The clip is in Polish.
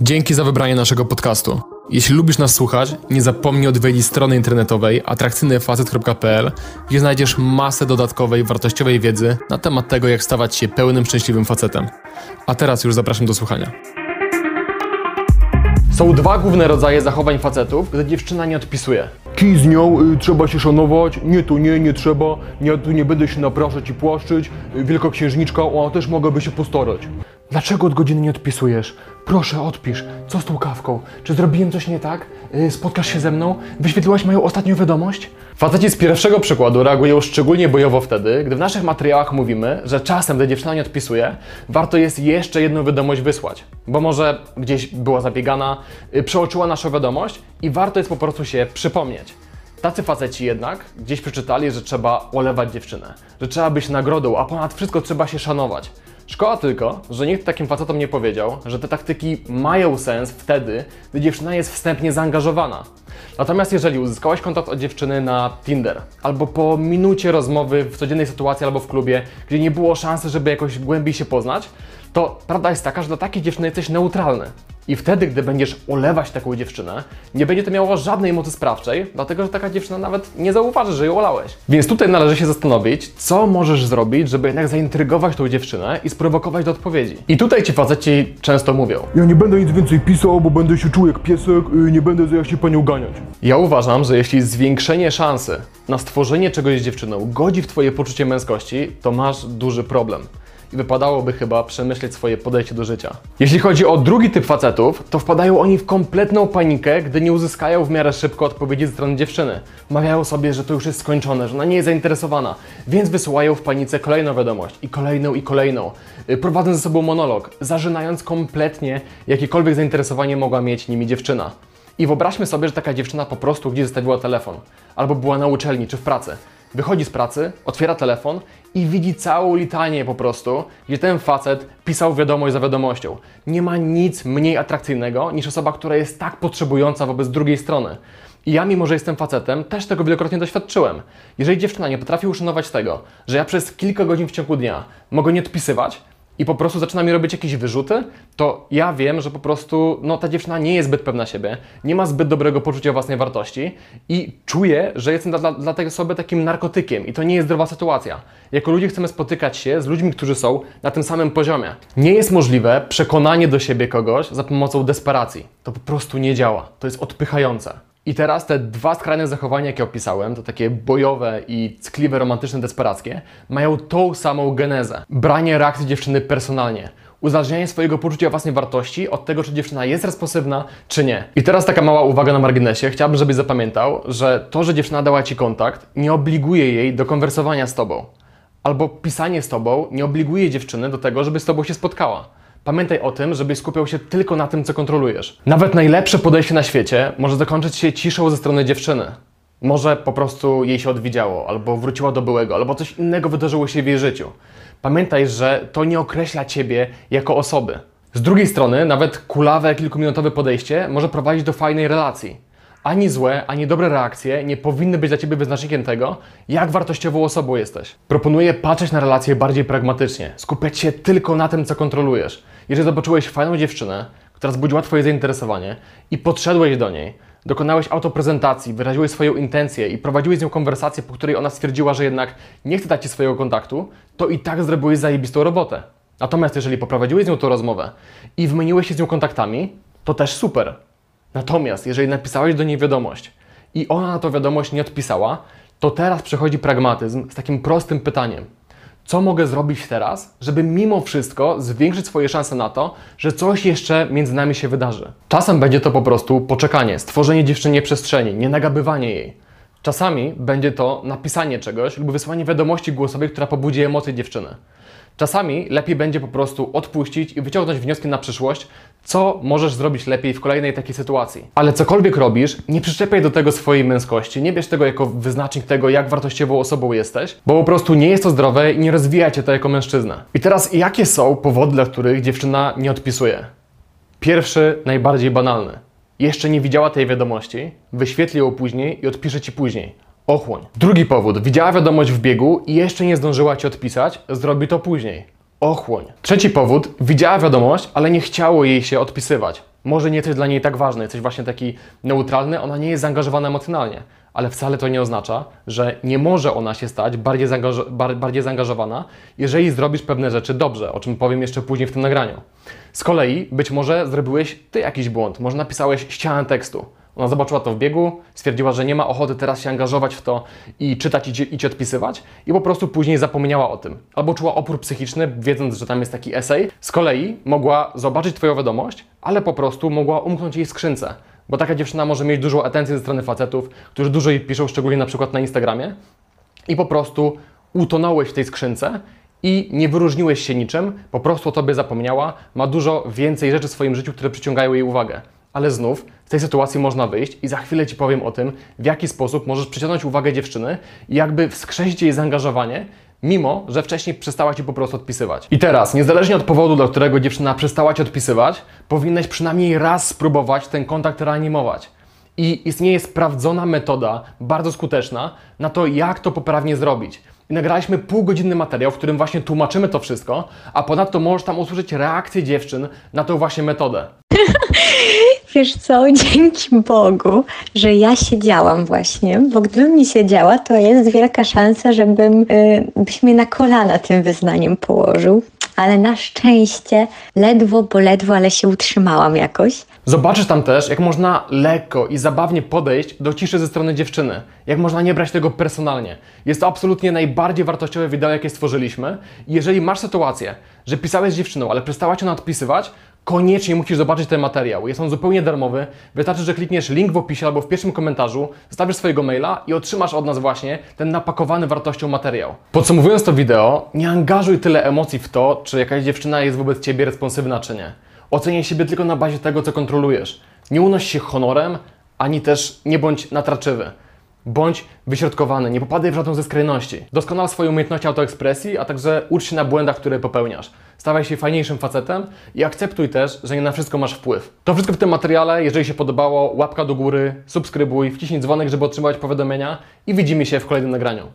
Dzięki za wybranie naszego podcastu. Jeśli lubisz nas słuchać, nie zapomnij odwiedzić strony internetowej atrakcyjnyfacet.pl, gdzie znajdziesz masę dodatkowej, wartościowej wiedzy na temat tego, jak stawać się pełnym, szczęśliwym facetem. A teraz już zapraszam do słuchania. Są dwa główne rodzaje zachowań facetów, gdy dziewczyna nie odpisuje. Kij z nią, y, trzeba się szanować, nie tu nie, nie trzeba, ja tu nie będę się napraszać i płaszczyć, y, wielkoksiężniczka, ona też mogłaby się postarać. Dlaczego od godziny nie odpisujesz? Proszę, odpisz. Co z tą kawką? Czy zrobiłem coś nie tak? Yy, spotkasz się ze mną? Wyświetliłaś moją ostatnią wiadomość? Faceci z pierwszego przykładu reagują szczególnie bojowo wtedy, gdy w naszych materiałach mówimy, że czasem, gdy dziewczyna nie odpisuje, warto jest jeszcze jedną wiadomość wysłać. Bo może gdzieś była zabiegana, yy, przeoczyła naszą wiadomość i warto jest po prostu się przypomnieć. Tacy faceci jednak gdzieś przeczytali, że trzeba olewać dziewczynę, że trzeba być nagrodą, a ponad wszystko trzeba się szanować. Szkoda tylko, że nikt takim facetom nie powiedział, że te taktyki mają sens wtedy, gdy dziewczyna jest wstępnie zaangażowana. Natomiast jeżeli uzyskałaś kontakt od dziewczyny na Tinder, albo po minucie rozmowy w codziennej sytuacji albo w klubie, gdzie nie było szansy, żeby jakoś głębiej się poznać, to prawda jest taka, że dla takiej dziewczyny jesteś neutralny. I wtedy, gdy będziesz olewać taką dziewczynę, nie będzie to miało żadnej mocy sprawczej, dlatego że taka dziewczyna nawet nie zauważy, że ją olałeś. Więc tutaj należy się zastanowić, co możesz zrobić, żeby jednak zaintrygować tą dziewczynę i sprowokować do odpowiedzi. I tutaj ci faceci często mówią. Ja nie będę nic więcej pisał, bo będę się czuł jak piesek, y, nie będę jak się panią ganiać. Ja uważam, że jeśli zwiększenie szansy na stworzenie czegoś z dziewczyną godzi w twoje poczucie męskości, to masz duży problem i wypadałoby chyba przemyśleć swoje podejście do życia. Jeśli chodzi o drugi typ facetów, to wpadają oni w kompletną panikę, gdy nie uzyskają w miarę szybko odpowiedzi ze strony dziewczyny. Mawiają sobie, że to już jest skończone, że ona nie jest zainteresowana, więc wysyłają w panice kolejną wiadomość i kolejną i kolejną, y, prowadząc ze sobą monolog, zażynając kompletnie jakiekolwiek zainteresowanie mogła mieć nimi dziewczyna. I wyobraźmy sobie, że taka dziewczyna po prostu gdzieś zostawiła telefon, albo była na uczelni czy w pracy. Wychodzi z pracy, otwiera telefon i widzi całą litanię po prostu, gdzie ten facet pisał wiadomość za wiadomością. Nie ma nic mniej atrakcyjnego niż osoba, która jest tak potrzebująca wobec drugiej strony. I ja, mimo że jestem facetem, też tego wielokrotnie doświadczyłem. Jeżeli dziewczyna nie potrafi uszanować tego, że ja przez kilka godzin w ciągu dnia mogę nie odpisywać, i po prostu zaczyna mi robić jakieś wyrzuty, to ja wiem, że po prostu no, ta dziewczyna nie jest zbyt pewna siebie, nie ma zbyt dobrego poczucia własnej wartości i czuję, że jestem dla, dla tej osoby takim narkotykiem i to nie jest zdrowa sytuacja. Jako ludzie chcemy spotykać się z ludźmi, którzy są na tym samym poziomie. Nie jest możliwe przekonanie do siebie kogoś za pomocą desperacji. To po prostu nie działa. To jest odpychające. I teraz te dwa skrajne zachowania, jakie opisałem, to takie bojowe i ckliwe, romantyczne, desperackie, mają tą samą genezę. Branie reakcji dziewczyny personalnie. Uzależnianie swojego poczucia własnej wartości od tego, czy dziewczyna jest responsywna, czy nie. I teraz taka mała uwaga na marginesie. Chciałbym, żebyś zapamiętał, że to, że dziewczyna dała Ci kontakt, nie obliguje jej do konwersowania z Tobą. Albo pisanie z Tobą nie obliguje dziewczyny do tego, żeby z Tobą się spotkała. Pamiętaj o tym, żebyś skupiał się tylko na tym, co kontrolujesz. Nawet najlepsze podejście na świecie może zakończyć się ciszą ze strony dziewczyny. Może po prostu jej się odwidziało, albo wróciła do byłego, albo coś innego wydarzyło się w jej życiu. Pamiętaj, że to nie określa ciebie jako osoby. Z drugiej strony, nawet kulawe, kilkuminutowe podejście może prowadzić do fajnej relacji. Ani złe, ani dobre reakcje nie powinny być dla Ciebie wyznacznikiem tego, jak wartościową osobą jesteś. Proponuję patrzeć na relacje bardziej pragmatycznie, skupiać się tylko na tym, co kontrolujesz. Jeżeli zobaczyłeś fajną dziewczynę, która zbudziła Twoje zainteresowanie i podszedłeś do niej, dokonałeś autoprezentacji, wyraziłeś swoją intencję i prowadziłeś z nią konwersację, po której ona stwierdziła, że jednak nie chce dać Ci swojego kontaktu, to i tak zrobiłeś zajebistą robotę. Natomiast jeżeli poprowadziłeś z nią tą rozmowę i wymieniłeś się z nią kontaktami, to też super. Natomiast jeżeli napisałeś do niej wiadomość i ona na tą wiadomość nie odpisała, to teraz przychodzi pragmatyzm z takim prostym pytaniem. Co mogę zrobić teraz, żeby mimo wszystko zwiększyć swoje szanse na to, że coś jeszcze między nami się wydarzy? Czasem będzie to po prostu poczekanie, stworzenie dziewczynie przestrzeni, nie nagabywanie jej. Czasami będzie to napisanie czegoś lub wysłanie wiadomości głosowej, która pobudzi emocje dziewczyny. Czasami lepiej będzie po prostu odpuścić i wyciągnąć wnioski na przyszłość, co możesz zrobić lepiej w kolejnej takiej sytuacji. Ale cokolwiek robisz, nie przyczepiaj do tego swojej męskości, nie bierz tego jako wyznacznik tego, jak wartościową osobą jesteś, bo po prostu nie jest to zdrowe i nie rozwija cię to jako mężczyzna. I teraz, jakie są powody, dla których dziewczyna nie odpisuje? Pierwszy, najbardziej banalny. Jeszcze nie widziała tej wiadomości, wyświetli ją później i odpisze ci później. Ochłoń. Drugi powód. Widziała wiadomość w biegu i jeszcze nie zdążyła ci odpisać, zrobi to później. Ochłoń. Trzeci powód. Widziała wiadomość, ale nie chciało jej się odpisywać. Może nie jesteś dla niej tak ważny, jesteś właśnie taki neutralny, ona nie jest zaangażowana emocjonalnie, ale wcale to nie oznacza, że nie może ona się stać bardziej, bar- bardziej zaangażowana, jeżeli zrobisz pewne rzeczy dobrze, o czym powiem jeszcze później w tym nagraniu. Z kolei być może zrobiłeś ty jakiś błąd, może napisałeś ścianę tekstu. Ona zobaczyła to w biegu, stwierdziła, że nie ma ochoty teraz się angażować w to i czytać i i ci odpisywać i po prostu później zapomniała o tym. Albo czuła opór psychiczny, wiedząc, że tam jest taki esej. Z kolei mogła zobaczyć Twoją wiadomość, ale po prostu mogła umknąć jej skrzynce. Bo taka dziewczyna może mieć dużą atencję ze strony facetów, którzy dużo jej piszą, szczególnie na przykład na Instagramie i po prostu utonąłeś w tej skrzynce i nie wyróżniłeś się niczym, po prostu o tobie zapomniała, ma dużo więcej rzeczy w swoim życiu, które przyciągają jej uwagę. Ale znów z tej sytuacji można wyjść i za chwilę Ci powiem o tym, w jaki sposób możesz przyciągnąć uwagę dziewczyny i jakby wskrzesić jej zaangażowanie, mimo że wcześniej przestała Ci po prostu odpisywać. I teraz, niezależnie od powodu, dla którego dziewczyna przestała Ci odpisywać, powinnaś przynajmniej raz spróbować ten kontakt reanimować. I istnieje sprawdzona metoda, bardzo skuteczna, na to, jak to poprawnie zrobić. I nagraliśmy półgodzinny materiał, w którym właśnie tłumaczymy to wszystko, a ponadto możesz tam usłyszeć reakcję dziewczyn na tą właśnie metodę. Wiesz co, dzięki Bogu, że ja siedziałam właśnie, bo gdybym nie siedziała, to jest wielka szansa, żebym, y, byś mnie na kolana tym wyznaniem położył. Ale na szczęście ledwo, bo ledwo, ale się utrzymałam jakoś. Zobaczysz tam też, jak można lekko i zabawnie podejść do ciszy ze strony dziewczyny. Jak można nie brać tego personalnie. Jest to absolutnie najbardziej wartościowe wideo, jakie stworzyliśmy. I jeżeli masz sytuację, że pisałeś z dziewczyną, ale przestała cię odpisywać, koniecznie musisz zobaczyć ten materiał. Jest on zupełnie darmowy. Wystarczy, że klikniesz link w opisie albo w pierwszym komentarzu, zostawisz swojego maila i otrzymasz od nas właśnie ten napakowany wartością materiał. Podsumowując to wideo, nie angażuj tyle emocji w to, czy jakaś dziewczyna jest wobec ciebie responsywna, czy nie. Oceniaj siebie tylko na bazie tego, co kontrolujesz. Nie unoś się honorem, ani też nie bądź natraczywy. Bądź wyśrodkowany, nie popadaj w żadną ze skrajności. Doskonal swoje umiejętności autoekspresji, a także ucz się na błędach, które popełniasz. Stawaj się fajniejszym facetem i akceptuj też, że nie na wszystko masz wpływ. To wszystko w tym materiale. Jeżeli się podobało, łapka do góry, subskrybuj, wciśnij dzwonek, żeby otrzymać powiadomienia i widzimy się w kolejnym nagraniu.